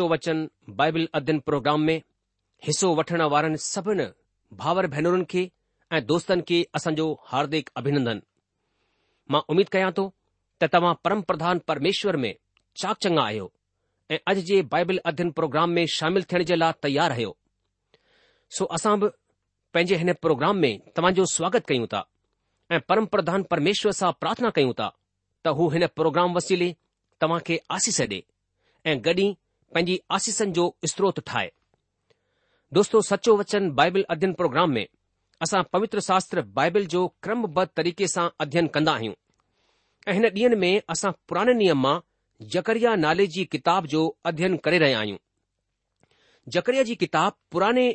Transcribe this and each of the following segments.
सचो वचन बाइबिल अध्ययन प्रोग्राम में हिसो वठण वारनि सभिनि भावर भेनरुनि खे ऐं दोस्तनि खे असांजो हार्दिक अभिनंदन मां उमीद कयां थो त तव्हां परम प्रधान परमेश्वर में चाक चङा आहियो ऐं अॼु जे बाइबिल अध्ययन प्रोग्राम में शामिल थियण जे लाइ तयार आहियो सो असां बि पंहिंजे हिन प्रोग्राम में तव्हां जो स्वागत कयूं था ऐं परम प्रधान परमेश्वर सां प्रार्थना कयूं था त हू हिन प्रोग्राम वसीले तव्हां खे आसीस ॾे ऐं गॾी ن آسیسن جو سروت ٹھائے دوستو سچو وچن بائبل ادھین پروگرام میں اصا پوتر شاستر بائبل جو کرم بدھ طریقے سے ادھن کردا آئیں ڈیوں میں اصا پرانے نیم میں جکری نالے کی جی کتاب جو ادھین کرے رہا آئیں جکری جی کتاب پُرانے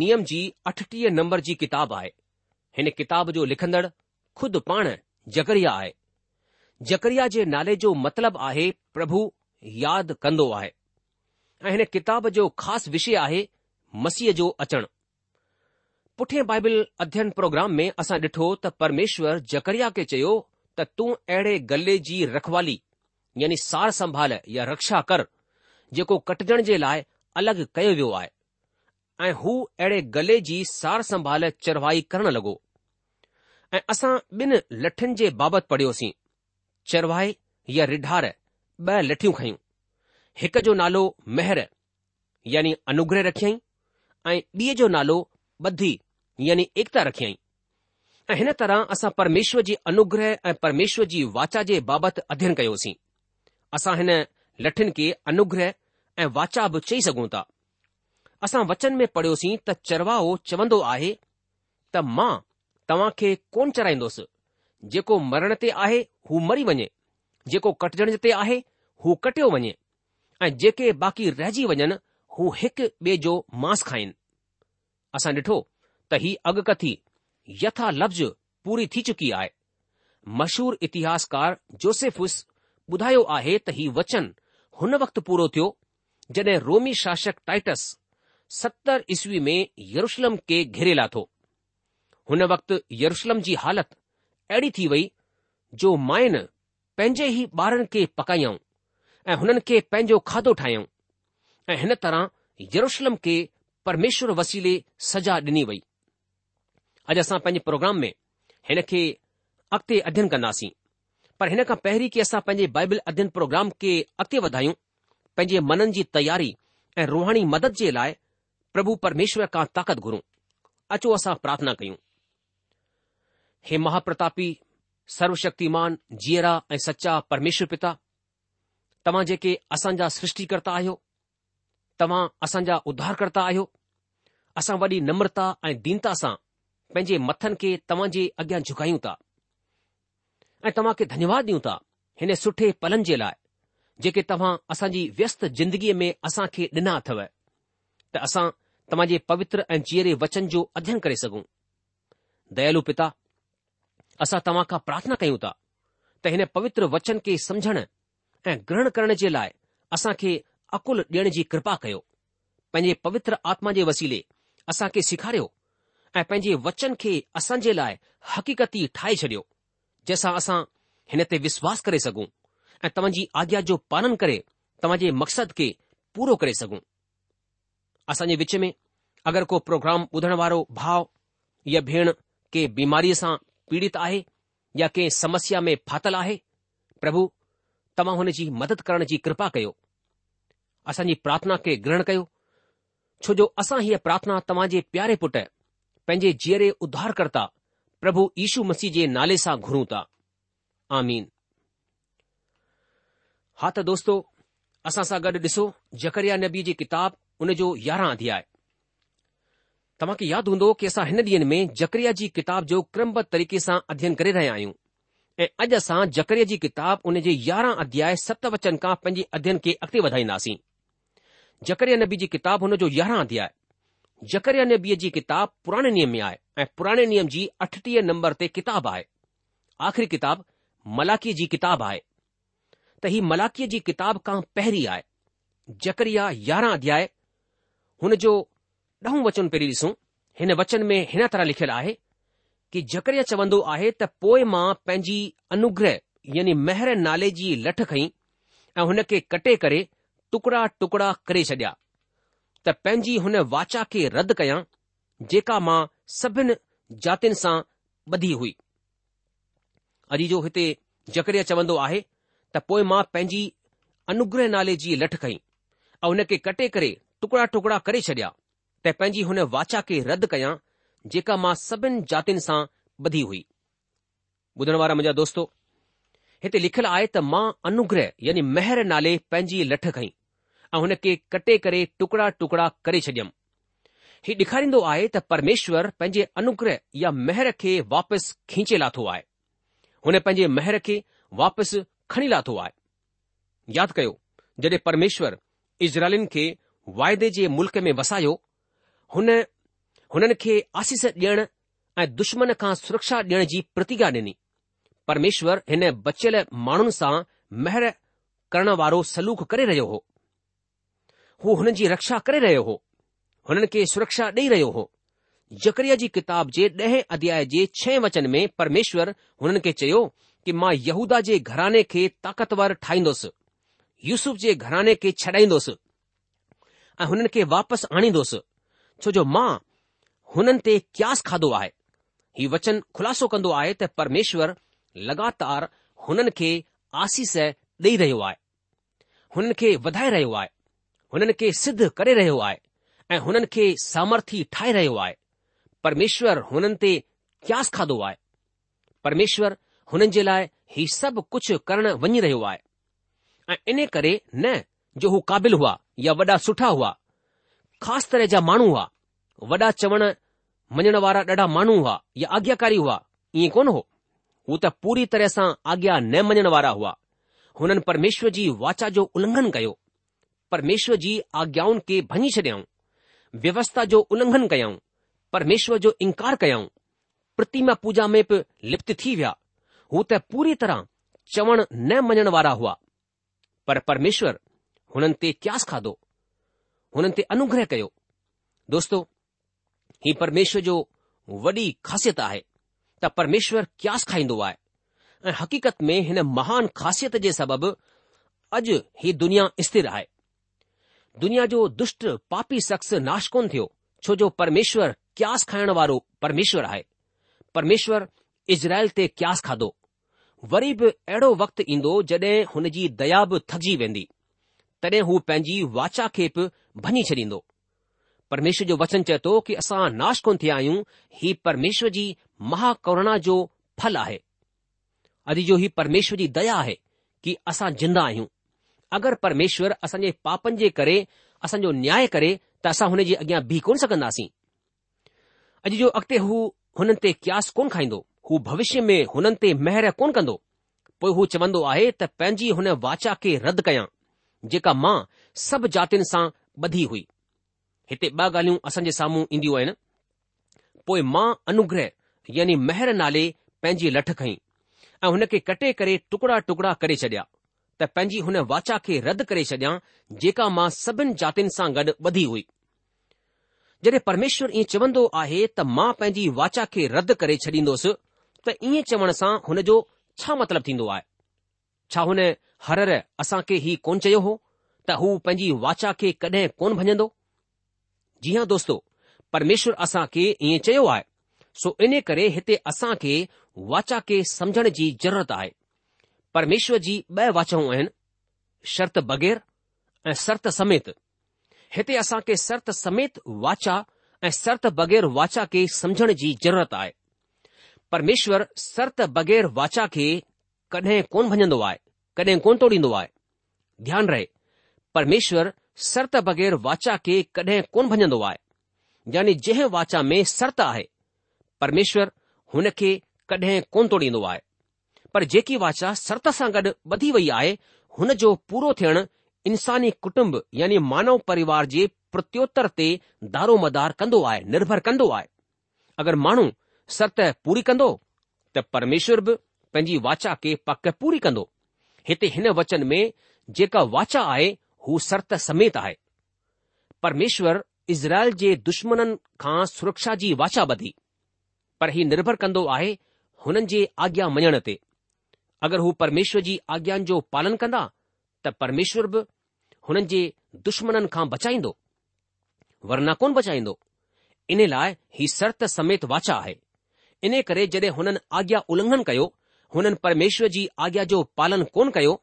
نیم کی جی اٹھی نمبر کی کتاب ہے ان کتاب جو لکھدڑ خد پان جکری کے نالے جو مطلب آبھو یاد کرد آ ऐं हिन किताब जो ख़ासि विषय आहे मसीह जो अचणु पुठिए बाइबिल अध्ययन प्रोग्राम में असां ॾिठो त परमेश्वर जकरिया खे चयो त तूं अहिड़े गले जी रखवाली यानी सार संभाल या रक्षा कर जेको कटजण जे लाइ अलॻि कयो वियो आहे ऐं हू अहिड़े गले जी सार संभाल चरवाई करणु लॻो ऐं असां ॿिनि लठियुनि जे बाबति पढ़ियोसीं चरवाह या रिढार ॿ लठियूं खयूं हिक जो नालो मेहर यानी अनुग्रह रखियई ऐं ॿीअ जो नालो ॿधी यानी एकता रखियई ऐं हिन तरह असां परमेश्वर जी अनुग्रह ऐं परमेश्वर जी वाचा जे बाबति अध्ययन कयोसीं असां हिन लठिन खे अनुग्रह ऐं वाचा बि चई सघूं था असां वचन में पढ़ियोसीं त चरवाओ चवंदो आहे त मां तव्हां खे कोन चढ़ाईंदुसि जेको मरण ते आहे हू मरी वञे जेको कटजण ते आहे हू कटियो वञे ऐं जेके बाक़ी रहिजी वञनि हू हिकु बे जो मांस खाइन असां ॾिठो त ही अॻकथी यथा लफ़्ज़ पूरी थी चुकी आहे मशहूर इतिहासकार जोसेफुस ॿुधायो आहे त हीउ वचन हुन वक़्तु पूरो थियो जड॒हिं रोमी शासक टाइटस सतर ईसवी में यरुशलम खे घेरेलाथो हुन वक़्ति यरुशलम जी हालति अहिड़ी थी वई जो माइन पंहिंजे ई ॿारनि खे पकायऊं ऐं हुननि खे पंहिंजो खाधो ठाहियऊं ऐं हिन तरह यरुशलम खे परमेश्वर वसीले सजा डि॒नी वई अॼु असां पंहिंजे प्रोग्राम में हिन खे अॻिते अध्यन कंदासीं पर हिन खां पहिरीं की असां पंहिंजे बाइबल अध्यन प्रोग्राम खे अॻिते वधायूं पंहिंजे मननि जी तयारी ऐं रुहाणी मदद जे लाइ प्रभु परमेश्वर खां ताक़त घुरूं अचो असां प्रार्थना कयूं हे महाप्रतापी सर्वशक्तिमान जीअरा ऐं सचा परमेश्वर पिता तव्हां जेके असांजा सृष्टिकर््ता आहियो तव्हां असांजा उध्धारकर्ता आहियो असां वॾी नम्रता ऐं दीनता सां पंहिंजे मथनि खे तव्हां जे अॻियां झुकायूं था ऐं तव्हां खे धन्यवाद ॾियूं था हिन सुठे पलनि जे लाइ जेके तव्हां असांजी व्यस्त जिंदगीअ में असां खे ॾिना अथव त असां तव्हां जे पवित्र ऐं जीअरे वचन जो अध्ययन करे सघूं दयालू पिता असां तव्हां खां प्रार्थना कयूं था त हिन पवित्र वचन खे समुझण ऐं ग्रहण करण जे लाइ असां खे अकुल ॾिण जी कृपा कयो पंहिंजे पवित्र आत्मा जे वसीले असां खे सेखारियो ऐं पंहिंजे वचन खे असांजे लाइ हकीती ठाहे छॾियो जंहिंसां असां हिन ते विश्वास करे सघूं ऐं तव्हांजी आज्ञा जो पालन करे तव्हां जे मक़सद खे पूरो करे सघूं असांजे विच में अगरि को प्रोग्राम ॿुधण वारो भाउ या भेण कंहिं बीमारीअ सां पीड़ित आहे या कंहिं समस्या में फाथल आहे प्रभु तव्हां जी मदद करण जी कृपा कयो असांजी प्रार्थना के ग्रहण कयो छो जो असां हीअ प्रार्थना तव्हां जे प्यारे पुट पंहिंजे जीअरे उद्धारकर्ता प्रभु ईशू मसीह जे नाले सां घुरूं था आमीन हा त दोस्तो असां सां गॾु ॾिसो जकरिया नबी जी किताब हुन जो यारहं अध्याय तव्हांखे यादि हूंदो की असां हिन ॾींहं में जकरिया जी किताब जो क्रमबद्ध तरीक़े सां अध्ययन करे रहिया आहियूं ऐं अॼु असां जकर जी किताबु हुन जे यारहां अध्याय सत वचन खां पंहिंजे अध्यन खे अॻिते वधाईंदासीं कर नबी जी किताबु हुन जो यारहां अध्यायकर नबीअ जी किताबु पुराणे नियम में आहे ऐं पुराणे नियम जी अठटीह नंबर ते किताबु आहे आख़िरी किताबु मलाकीअ जी किताबु आहे त ही मलाकीअ जी किताब खां पहिरीं आहे जकरिया यारहं अध्याय हुन जो ॾहों वचन पहिरीं ॾिसूं हिन वचन में हिन तरह लिखियलु आहे की जकरिया चवंदो आहे त पोइ मां पंहिंजी अनुग्रह यानी महर नाले जी लठ खई ऐं हुन खे कटे करे टुकड़ा टुकड़ा करे छडि॒या त पंहिंजी हुन वाचा खे रद्द कयां जेका मां सभिनि जातियुनि सां ॿधी हुई अॼु जो हिते ॼकरिया चवंदो आहे त पोइ मां पंहिंजी अनुग्रह नाले जी लठ खई ऐं हुन खे कटे करे टुकड़ा टुकड़ा करे छडि॒या त पंहिंजी हुन वाचा खे रद्द कयां जेका मां सभिनी जातियुनि सां ॿधी हुई ॿुधण वारा मुंहिंजा दोस्तो हिते लिखियलु आहे त मां अनुग्रह यानी महर नाले पंहिंजी लठ खईं ऐं हुन खे कटे करे टुकड़ा टुकड़ा करे छॾियमि हीउ ॾेखारींदो आहे त परमेश्वर पंहिंजे अनुग्रह या महर खे वापसि खींचे लाथो आहे हुन पंहिंजे महर खे वापसि खणी लाथो आहे यादि कयो जॾहिं परमेश्वर इज़राइलिन खे वाइदे जे मुल्क़ में वसायो हुन हुननि खे आसीस ॾियण ऐं दुश्मन खां सुरक्षा ॾियण जी प्रतिज्ञा ॾिनी परमेश्वर हिन बचियल माण्हुनि सां महिर करण वारो सलूक करे रहियो हो हू हुननि जी रक्षा करे रहियो हो हुननि खे सुरक्षा ॾेई रहियो हो जकरिया जी किताब जे ॾहें अध्याय जे छह वचन में परमेश्वर हुननि खे चयो कि मां यहूदा जे घराने खे ताक़तवर ठाहींदुसि यूसुफ जे घराने खे छॾाईंदुसि ऐं हुननि खे वापसि आणींदुसि छो जो मां हुननि ते क्यास खाधो आहे ही वचन ख़ुलासो कंदो आहे त परमेश्वर लगातार हुननि खे आसीस ॾेई रहियो आहे हुननि खे वधाए रहियो आहे हुननि खे सिद्ध करे रहियो आहे ऐं हुननि खे सामर्थी ठाहे रहियो आहे परमेश्वर हुननि ते क्यास खाधो आहे परमेश्वर हुननि जे लाइ ही सभु कुझु करणु वञी रहियो आहे ऐं इन करे न जो हू क़ाबिल हुआ या वॾा सुठा हुआ ख़ासि तरह जा माण्हू हुआ वॾा चवणु منوارا مانو ہوا یا آجیاکاری ہوا یہ کون ہو پوری طرح سے آجیا نہ من والا ہوا ہونوشر کی واچا جو اھن کر پرمیشور کی آجیاؤں کے بنی چڈیاؤں ویوستھا النھن کیاؤں پرمیشر جو انکار کریاں پرتما پوجا میں بھی لپت پوری طرح چوڑ ن من ہوا پرمشور انیاس کھاد انگرہ دوستو ही परमेश्वर जो वॾी ख़ासियत आहे त परमेश्वर क्यास खाईंदो आहे ऐं हक़ीक़त में हिन महान ख़ासियत जे सबबि अॼु ही दुनिया स्थिर आहे दुनिया जो दुष्ट पापी शख्स नाश कोन थियो छो जो परमेश्वर क्यास खाइण वारो परमेश्वर आहे परमेश्वर इज़राइल ते क्यास खाधो वरी बि अहिड़ो वक़्तु ईंदो जड॒हिं हुन जी दया बि थकजी वेंदी तॾहिं हू पंहिंजी वाचा खे बि भञी छॾींदो परमेश्वर जो वचन चए थो कि असां नाश कोन थिया आहियूं ही परमेश्वर जी महाकरूणा जो फल आहे अॼु जो ही परमेश्वर जी दया आहे कि असां जिंदा आहियूं अगरि परमेश्वर असां पापनि जे करे असांजो न्याय करे त असां हुन जे अॻियां बीह कोन सघन्दासीं अॼु जो अॻिते हू हुननि ते क्यास कोन्ह खाईंदो हू भविष्य में हुननि ते महिर कोन कंदो पोइ हू चवन्दो आहे त पंहिंजी हुन वाचा खे रद्द कयां जेका मां सभु जातियुनि सां ॿधी हुई हिते ॿ ॻाल्हियूं असां जे साम्हूं ईंदियूं आहिनि पोइ मां अनुग्रह यानी मेहर नाले पंहिंजी लठ खई ऐं हुन खे कटे करे टुकड़ा टुकड़ा करे छॾिया त पंहिंजी हुन वाचा खे रद्द करे छॾियां जेका मां सभिनि जातियुनि सां गॾु ॿधी हुई जॾहिं परमेश्वर ईअं चवंदो आहे त मां पंहिंजी वाचा खे रद्द करे छडीन्दोसि त ईअं चवण सां हुन जो छा मतिलबु थींदो आहे छा हुन हरर असां खे ही कोन चयो हो त हू पंहिंजी वाचा खे कॾहिं कोन भञंदो जी हां, दोस्तो परमेश्वर असांखे ईअं चयो आहे सो इन करे हिते असांखे वाचा के समझण जी ज़रूरत आहे परमेश्वर जी ॿ वाचाऊं आहिनि शर्त बग़ैर ऐं सर्त समेत हिते असांखे सर्त समेत वाचा ऐं सर्त बग़ैर वाचा के समझण जी ज़रूरत आहे परमेश्वर सर्त बग़ैर वाचा खे कडहिं कोन वञंदो आहे कडहिं कोन तोड़ींदो आहे ध्यानु रहे परमेश्वर सर्त बग़ैर वाचा के कॾहिं कोन भञंदो आहे यानी जंहिं वाचा में सर्त आहे परमेश्वर हुन खे कॾहिं कोन तोड़ींदो आहे पर जेकी वाचा सर्त सां गॾु ॿधी वई आहे हुन जो पूरो थियण इंसानी कुटुंब यानी मानव परिवार जे प्रत्योत्तर ते दारोमदार कंदो आहे निर्भर कंदो आहे अगरि माण्हू सर्त पूरी कंदो त परमेश्वर बि पंहिंजी वाचा के पक पूरी कंदो हिते हिन वचन में जेका वाचा आहे हू सर्त समेत आहे परमेश्वर इज़राइल जे दुश्मन खां सुरक्षा जी वाचा ॿधी पर ही निर्भर कंदो आहे हुननि जे आज्ञा मञण ते अगरि हू परमेश्वर जी आज्ञाउनि जो पालन कंदा त परमेश्वर बि हुननि जे दुश्मन खां बचाईंदो वरना कोन बचाईंदो इन लाइ ही सर्त समेत वाचा आहे इन करे जड॒हिं हुननि आज्ञा उल्लंघन कयो हुननि परमेश्वर जी आज्ञा जो पालन कोन कयो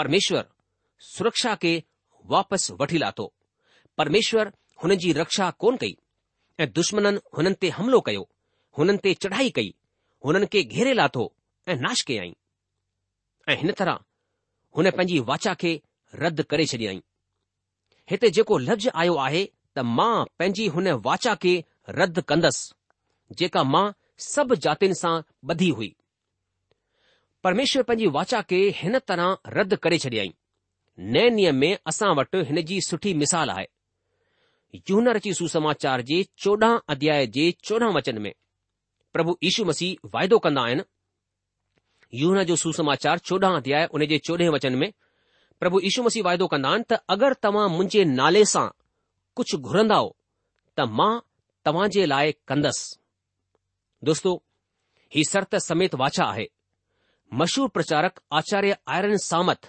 परमेश्वर सुरक्षा खे वापसि वठी लाथो परमेश्वर हुन जी रक्षा कोन कई ऐं दुश्मन हुननि ते हमिलो कयो हुननि ते चढ़ाई कई हुननि खे घेरे लाथो ऐं नाश कयई ऐं हिन तरह हुन पंहिंजी वाचा खे रद्द करे छॾियई हिते जेको लफ़्ज़ आयो आहे त मां पंहिंजी हुन वाचा खे रद्द कंदसि जेका मां सभु जातियुनि सां ॿधी हुई परमेश्वर पंहिंजी वाचा खे हिन तरह रद्द करे छॾियई نئے نیم میں اصا و جی سٹھی مثال ہے یونر رچی سماچار کے چوڈ ادیا چوڈہ وچن میں پربھ ایشو مسیح وائد کرا آئن یونر جو سماچار چوڈ ادیا ان کے چودہ وچن میں پربھ ایشو مسیح وائد کر اگر تعا نالے سا کچھ گُھرند تو تاج لائے کدس دوستو سرت سمیت واچھا ہے مشہور پرچارک آچاریہ آئرن سامت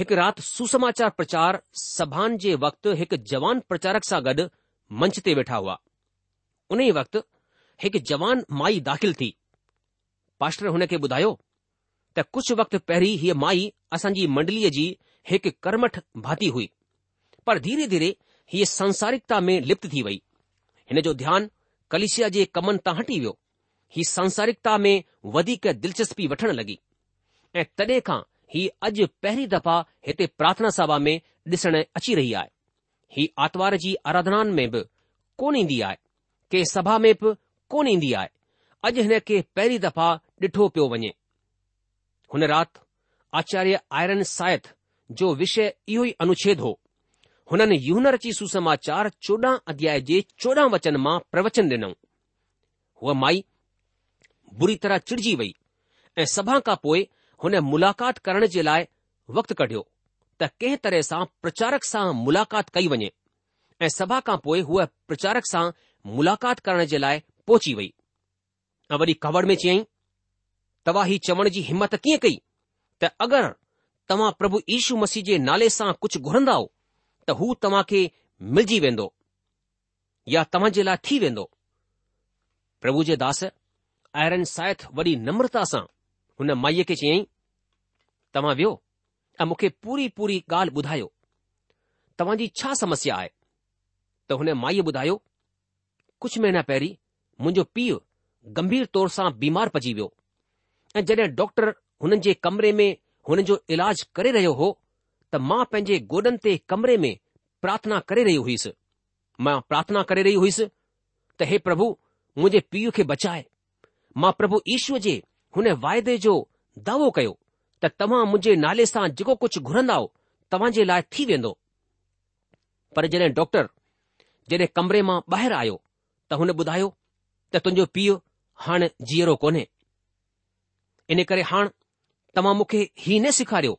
हिकु राति सुसमाचार प्रचार सभान जे वक़्तु हिकु जवान प्रचारक सां गॾु मंच ते वेठा हुआ उन ई वक़्तु हिकु जवान माई दाख़िल थी पाष्ट्र हुन खे ॿुधायो त कुझु वक़्तु पहिरीं हीअ माई असांजी मंडलीअ जी हिकु कर्मठ भाती हुई पर धीरे धीरे हीअ संसारिकता में लिप्त थी वई हिन जो ध्यानु कलिशिया जे कमनि तां हटी वियो हीअ संसारिकता में वधीक दिलचस्पी वठणु लॻी ऐं तॾहिं खां हीउ अॼु पहिरीं दफ़ा हिते प्रार्थना सभा में ॾिसण अची रही आहे हीउ आर्तवार जी आराधना में बि कोन ईंदी आहे कंहिं सभा में बि कोन ईंदी आहे अॼु हिन खे पहिरीं दफ़ा ॾिठो पियो वञे हुन राति आचार्य आयरन साइथ जो विषय इहो ई अनुछेद हो हुननि यूनर जी सुसमाचार चोॾहं अध्याय जे चोॾहं वचन मां प्रवचन डि॒नो हूअ माई बुरी तरह चिड़िजी वई ऐं सभा खां पोइ हुन मुलाक़ात करण जे लाइ वक़्तु कढियो त कंहिं तरह सां प्रचारक सां मुलाक़ात कई वञे ऐं सभा खां पोइ हूअ प्रचारक सां मुलाक़ात करण जे लाइ पहुची वई ऐं वरी कवड़ में चई तव्हां ही चवण जी हिमत कीअं कई त अगरि तव्हां प्रभु यीशू मसीह जे नाले सां कुझु घुरंदा त हू तव्हां खे मिलजी वेंदो या तव्हां जे लाइ थी वेंदो प्रभु जे दास आयरन साइथ वॾी नम्रता सां ان مائی کے چی ت من پوری پوری گال بدا تمسیا تو ان مائی بدھا کچھ مہینہ پہر منو پی گمبھیر طور سے بیمار پجی وی جد ڈاكٹر ان كمرے میں انجو الاج كے رہے ہوے گوڈن كمرے میں پرارتھنا کری رہی ہوئس میں پرارتھنا کر رہی ہوئس تی پربھوے پیو كے بچائے میں پربھ ایشور كے हुन वाइदे जो दावो कयो त तव्हां मुंहिंजे नाले सां जेको कुझु घुरंदा तव्हां जे लाइ थी वेंदो पर जॾहिं डॉक्टर जॾहिं कमरे मां ॿाहिरि आयो त हुन ॿुधायो त तुंहिंजो पीउ हाणे जीअरो कोन्हे इन करे हाणे तव्हां मूंखे हीउ न सेखारियो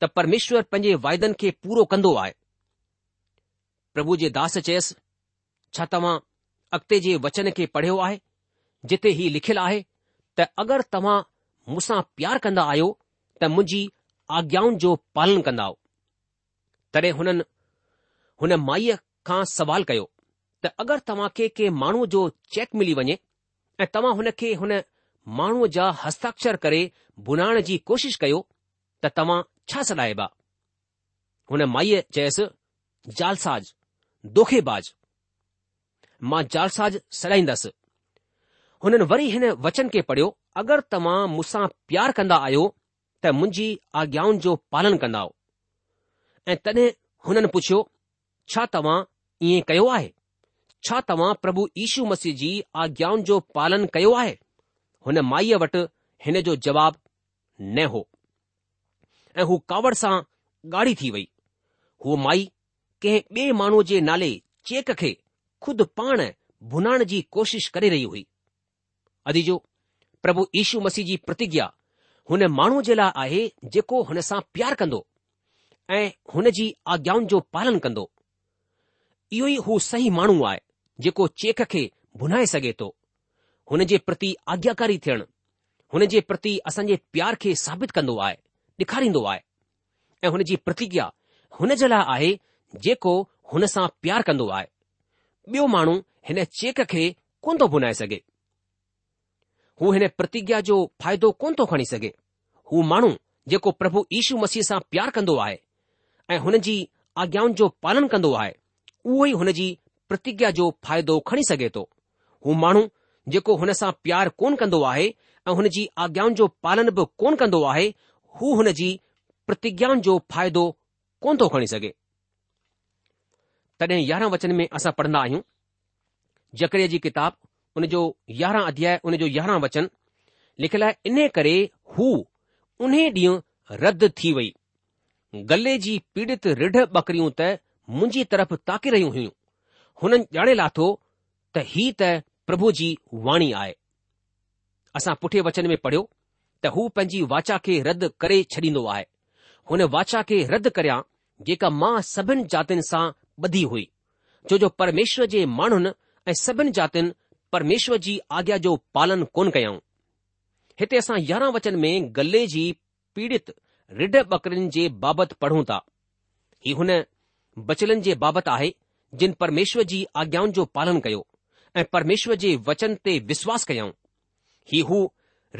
त परमेश्वर पंहिंजे वाइदनि खे पूरो कंदो आहे प्रभु जे दास चयसि छा तव्हां अॻिते जे वचन खे पढ़ियो आहे जिथे हीउ लिखियलु आहे त अगरि तव्हां मूंसां प्यार कंदा आहियो त मुंहिंजी आज्ञाउनि जो पालन कंदा तॾहिं हुननि हुन माईअ खां सवाल कयो त अगरि तव्हां खे के माण्हूअ जो चेक मिली वञे ऐं तव्हां हुन खे हुन माण्हूअ जा हस्ताक्षर करे भुनाइण जी कोशिश कयो त तव्हां छा सॾाइबा हुन माईअ चयसि जालसाज़ दोखेबाज मां जालसाज़ सॾाईंदसि हुननि वरी हिन वचन खे पढ़ियो अगरि तव्हां मूंसां प्यार कंदा आहियो त मुंहिंजी आज्ञाउनि जो पालन कंदा ऐं तॾहिं हुननि पुछियो छा तव्हां ईअं कयो आहे छा तव्हां प्रभु यीशू मसीह जी आज्ञाउनि जो पालन कयो आहे हुन माईअ वटि हिन जो जवाब न हो ऐं हू कावड़ सां गाड़ी थी वई हू माई कंहिं ॿिए माण्हूअ जे नाले चेक खे खुद पाण भुनाइण जी कोशिश करे रही हुई अदीजो प्रभु ईशू मसीह जी प्रतिज्ञा हुन माण्हूअ जे लाइ आहे जेको हुन सां प्यार कंदो ऐं हुन जी आज्ञाउनि जो पालन कंदो इहो ई हू सही माण्हू आहे जेको चेख खे भुनाए सघे थो हुन जे प्रति आज्ञाकारी थियण हुन जे प्रति असांजे प्यार खे साबित कंदो आहे ॾेखारींदो आहे ऐं हुन जी प्रतिज्ञा हुन जे लाइ आहे जेको हुन सां प्यार कंदो आहे ॿियो माण्हू हिन चेक खे कोन थो भुनाए सघे हू हिन प्रतिज्ञा जो फ़ाइदो कोन थो खणी सघे हू माण्हू जेको प्रभु यीशू मसीह सां प्यार कंदो आहे ऐं हुन जी आज्ञाउनि जो पालन कंदो आहे उहो ई हुन जी प्रतिज्ञा जो फ़ाइदो खणी सघे थो हू माण्हू जेको हुन सां प्यार कोन कंदो आहे ऐं हुन जी आज्ञाउनि जो पालन बि कोन कंदो आहे हू हुन जी प्रतिज्ञाउनि जो फ़ाइदो कोन थो खणी सघे तॾहिं यारहं वचन में असां पढ़ंदा आहियूं जकरे जी किताब जो यारहं अध्याय जो यारहं वचन लिखियलु आहे इन करे हू उन ॾींहुं रद्द थी वई गल्ले जी पीड़ित रिढ़ बकरियूं त मुंहिंजी तरफ़ ताके रही हुयूं हुननि ॼाणे लाथो त ही त प्रभु जी वाणी आहे असां पुठे वचन में पढ़ियो त हू पंहिंजी वाचा खे रद्द करे छॾींदो आहे हुन वाचा खे रद्द करियां जेका मां सभिनि जातियुनि सां ॿधी हुई छो जो परमेश्वर जे माण्हुनि ऐं सभिनि जातियुनि परमेश्वर जी आज्ञा जो पालन कोन कयाऊं हिते असां यारहं वचन में गल्ले जी पीड़ित रिढ बकरियुनि जे बाबति पढ़ूं था ही हुन बचलन जे बाबति आहे जिन परमेश्वर जी आज्ञाउनि जो पालन कयो ऐं परमेश्वर जे वचन ते विश्वास कयाऊं ही हू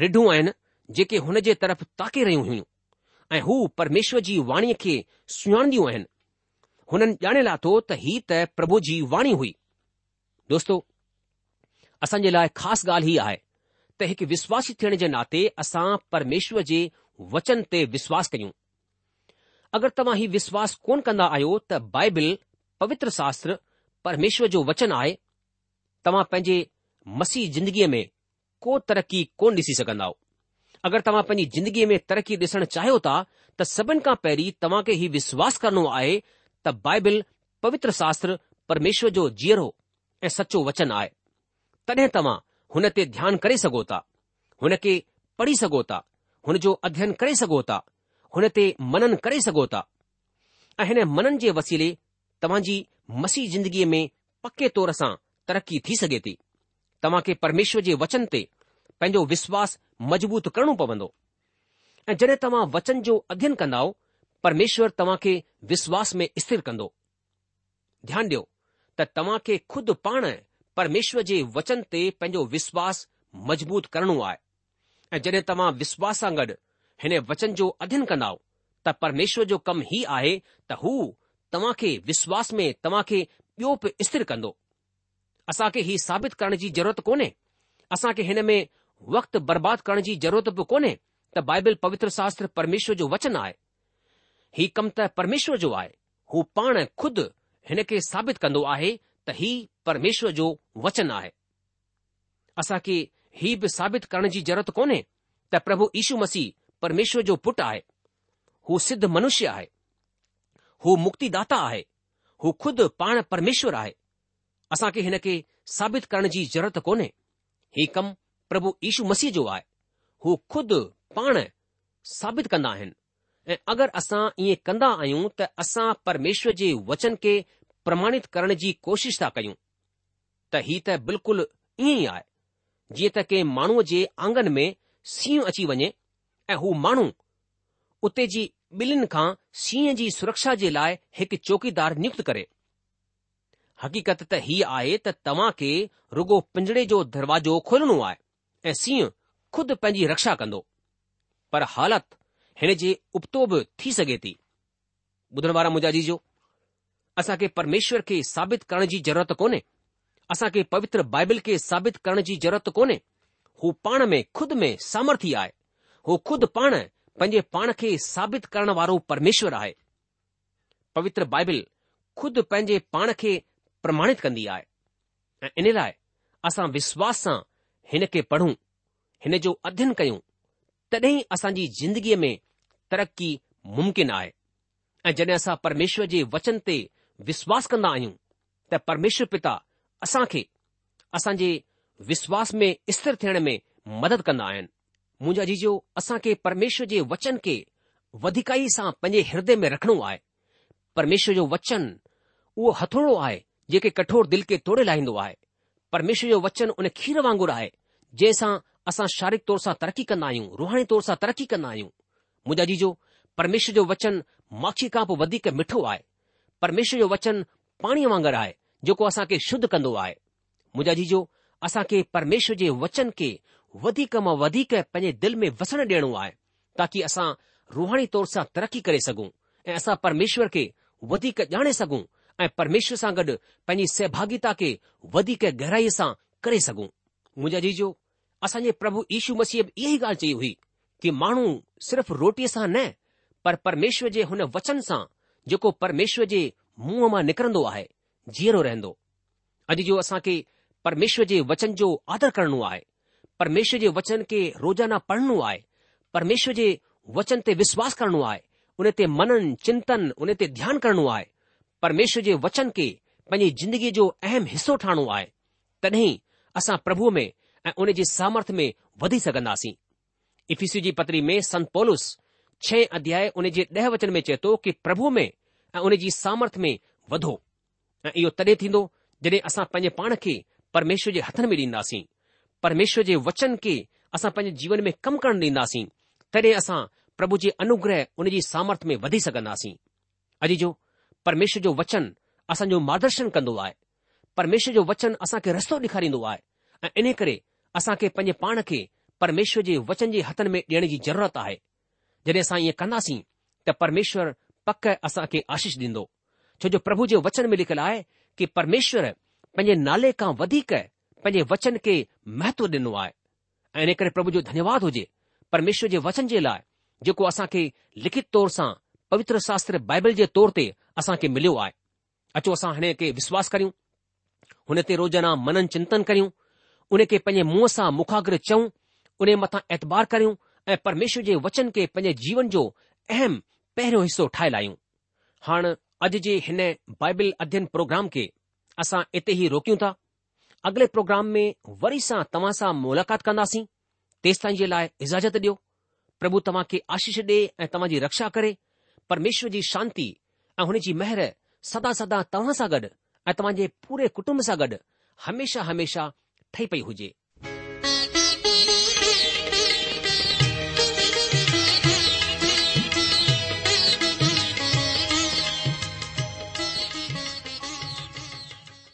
रिढूं आहिनि जेके हुन जे तरफ़ ताके रहियूं हुयूं ऐं हू परमेश्वर जी वाणीअ खे सुञाणंदियूं आहिनि हुननि ॼाणे लाथो त ही त प्रभु जी वाणी हुई दोस्तो असांजे लाइ ख़ासि ॻाल्हि ई आहे त हिकु विश्वासी थियण जे नाते असां परमेश्वर जे वचन ते विश्वासु कयूं अगरि तव्हां हीउ विश्वासु कोन कंदा आहियो ताइबिल पवित्र शास्त्र परमेश्वर जो वचन आहे तव्हां पंहिंजे मसीह ज़िंदगीअ में को तरक़ी कोन ॾिसी सघंदा अगरि तव्हां पंहिंजी ज़िंदगीअ में तरक़ी ॾिसणु चाहियो था त सभिनि खां पहिरीं तव्हां खे हीउ विश्वास करणो आहे त बाइबिल पवित्र शास्त्र परमेश्वर जो जीअरो ऐं सचो वचन आहे तॾहिं तव्हां हुन ते ध्यानु करे सघो था हुन खे पढ़ी सघो था हुन जो अध्ययन करे सघो था हुन ते मनन करे सघो था ऐं हिन मनन जे वसीले तव्हांजी मसीह जिंदगीअ में पके तौर सां तरक़ी थी सघे थी तव्हां खे परमेश्वर जे वचन ते पंहिंजो विश्वास मज़बूत करणो पवंदो ऐं जॾहिं तव्हां वचन जो अध्यन कंदा परमेश्वर तव्हां खे विश्वास में स्थिर कंदो ध्यानु ॾियो त तव्हां खे खुदि पाण परमेश्वर जे वचन ते पंहिंजो विश्वास मज़बूत करणो आहे ऐं जॾहिं तव्हां विश्वास सां गॾु हिन वचन जो अध्यन कंदव त परमेश्वर जो कमु ई आहे त हू तव्हां खे विश्वास में तव्हां खे ॿियो बि स्थिर कंदो असां खे हीउ साबित करण जी ज़रूरत कोन्हे असां खे हिन में वक़्तु बर्बादु करण जी ज़रूरत बि कोन्हे त बाइबल पवित्र शास्त्र परमेश्वर जो वचन आहे हीउ कमु त परमेश्वर जो आहे हू पाण ख़ुदि हिन खे साबित कंदो आहे त ही परमेश्वर जो वचन आहे असां खे हीउ बि साबित करण जी ज़रूरत कोन्हे त प्रभु यीशु मसीह परमेश्वर जो पुटु आहे हू सिद्ध मनुष्य आहे हू मुक्तिदाता दाता आहे हू खु़द पाण परमेश्वर आहे असां खे हिन खे साबित करण जी ज़रूरत कोन्हे ही कमु प्रभु यीशु मसीह जो आहे हू खुदि पाण साबित कंदा आहिनि ऐं अगरि असां इएं कंदा आहियूं त असां परमेश्वर जे वचन खे प्रमाणित करण जी कोशिश था कयूं त हीउ त बिल्कुलु ईअं ई आहे जीअं त कंहिं माण्हूअ जे आंगन में सींहं अची वञे ऐं हू माण्हू उते जी ॿिलिन खां सींहं जी सुरक्षा जे लाइ हिकु चौकीदार नियुक्त करे हक़ीक़त त हीअ आहे त तव्हां खे रुगो पिंजड़े जो दरवाजो खोलणो आहे ऐं सीह खुद पंहिंजी रक्षा कंदो पर हालत हिन जे उपतो बि थी सघे थी ॿुधण वारा मुंहिंजा जीजो असांखे परमेश्वर खे साबित करण जी ज़रूरत कोन्हे असां खे पवित्र बाइबिल खे साबित करण जी ज़रूरत कोन्हे हू पाण में खुद में सामर्थ्य आहे हो खुद पाण पंहिंजे पाण खे साबित करण वारो परमेश्वर आहे पवित्र बाइबिल खुद पंहिंजे पाण खे प्रमाणित कंदी आहे ऐं इन लाइ असां विश्वास सां हिन खे पढ़ूं हिन जो अध्यन कयूं तॾहिं असां जी ज़िंदगीअ में तरक़ी मुमकिन आहे ऐं जॾहिं असां परमेश्वर जे वचन ते विश्वास कंदा आहियूं त परमेश्वर पिता असां खे असांजे विश्वास में स्थिर थियण में मदद कंदा आहिनि मुंहिंजा जीजो खे परमेश्वर जे वचन खे वधीक सां पंहिंजे हृदय में रखणो आहे परमेश्वर जो वचन उहो हथोड़ो आहे जेके कठोर दिल खे तोड़े लाहींदो आहे परमेश्वर जो वचन उन खीर वांगुरु आहे जंहिंसां असां शारीरिक तौर सां तरक़ी कंदा आहियूं रुहाणी तौर सां तरक़ी कंदा आहियूं मुंहिंजा जीजो परमेश्वर जो वचन माखी खां पोइ वधीक मिठो आहे परमेश्वर जो वचन पाणीअ वांगुरु आहे जेको असां खे शुद्ध कंदो आहे मुंहिंजा जीजो असां खे परमेश्वर जे वचन खे वधीक मां वधीक पंहिंजे दिल में वसण ॾियणो आहे ताकी असां रूहाणी तौर सां तरक़ी करे सघूं ऐं असां परमेश्वर खे वधीक ॼाणे सघूं ऐं परमेश्वर सां गॾु पंहिंजी सहभागिता खे वधीक गहराईअ सां करे सघूं मुंहिंजा जीजो असांजे प्रभु यीशू मसीहब इहा ई ॻाल्हि चई हुई कि माण्हू सिर्फ़ रोटीअ सां न पर परमेश्वर जे हुन वचन सां जेको परमेश्वर जे मुंहं मां निकिरंदो आहे जीअरो रहंदो अॼु जो असां खे परमेश्वर जे वचन जो आदर करणो आहे परमेश्वर जे वचन खे रोज़ाना पढ़णो आहे परमेश्वर जे वचन ते विश्वास करणो आहे उन ते मनन चिंतन उन ते ध्यानु करणो आहे परमेश्वर जे वचन खे पंहिंजी ज़िंदगीअ जो अहम हिसो ठाहिणो आहे तॾहिं असां प्रभु में ऐं उन जे सामर्थ्य में वधी सघंदासीं इफीसी जी पत्री में संत पोलुस छह अध्याय उन जे ॾह वचन में चए थो कि प्रभु में ऐं उन जी सामर्थ्य में वधो ऐं इहो तॾहिं थींदो जॾहिं असां पंहिंजे पाण खे परमेश्वर जे हथनि में ॾींदासीं परमेश्वर जे वचन खे असां पंहिंजे जीवन में कमु करणु ॾींदासीं तॾहिं असां प्रभु जे अनुग्रह उन जी सामर्थ में वधी सघंदासीं अॼु जो परमेश्वर जो वचन असांजो मार्गदर्शन कंदो आहे परमेश्वर जो वचन असां खे रस्तो ॾेखारींदो आहे ऐं इन करे असां खे पंहिंजे पाण खे परमेश्वर जे वचन जे हथनि में ॾियण जी ज़रूरत आहे जॾहिं असां ईअं कंदासीं त परमेश्वर पक असां खे आशीष ॾींदो छो जो प्रभु जे वचन में लिखियलु आहे कि परमेश्वर पंहिंजे नाले खां वधीक पंहिंजे वचन खे महत्व ॾिनो आहे ऐं इन करे प्रभु जो धन्यवाद हुजे परमेश्वर जे वचन जे लाइ जेको असांखे लिखित तौर सां पवित्र शास्त्र बाइबल जे तौर ते असांखे मिलियो आहे अचो असां हिन खे विश्वास करियूं हुन ते रोज़ाना मनन चिंतन करियूं उन खे पंहिंजे मुंहं सां मुखाग्र चऊं उन मथां ऐतबार करियूं ऐं परमेश्वर जे वचन खे पंहिंजे जीवन जो अहम पहिरियों हिसो ठाहे लाहियूं हाणे अॼु जे हिन बाइबिल अध्ययन प्रोग्राम खे असां इते ई रोकियूं था अॻिले प्रोग्राम में वरी सां तव्हां सां मुलाक़ात कंदासीं तेसि ताईं जे लाइ इज़ाज़त ॾियो प्रभु तव्हां खे आशीष डि॒ए ऐं तव्हां जी रक्षा करे परमेश्वर जी शांति ऐं हुन जी महिर सदा सदा तव्हां सां गॾु ऐं तव्हांजे पूरे कुटुंब सां गॾु हमेशा हमेशा ठही पई हुजे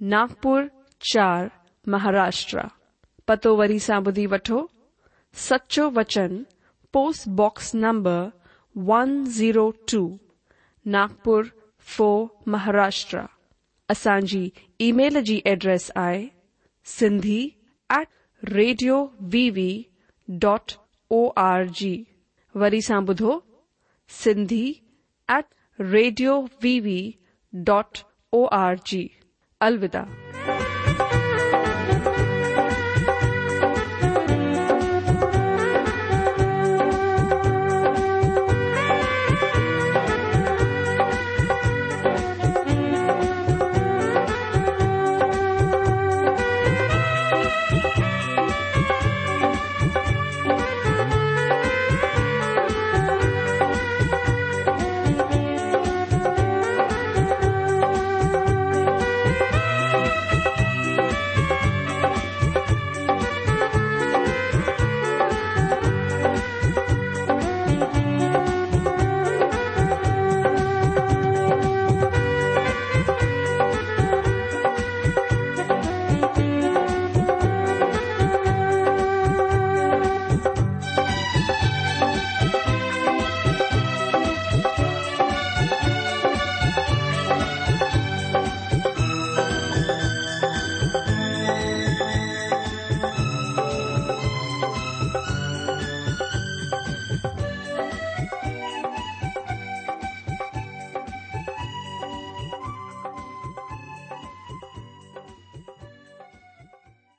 ناگر چار مہاراشٹر پتو وی سا بدھی وٹو سچو وچن post box number one zero two Nagpur four Maharashtra اچانک ای میل کی جی address I C at radio V V dot O R G و C at radio V V dot O R G अलविदा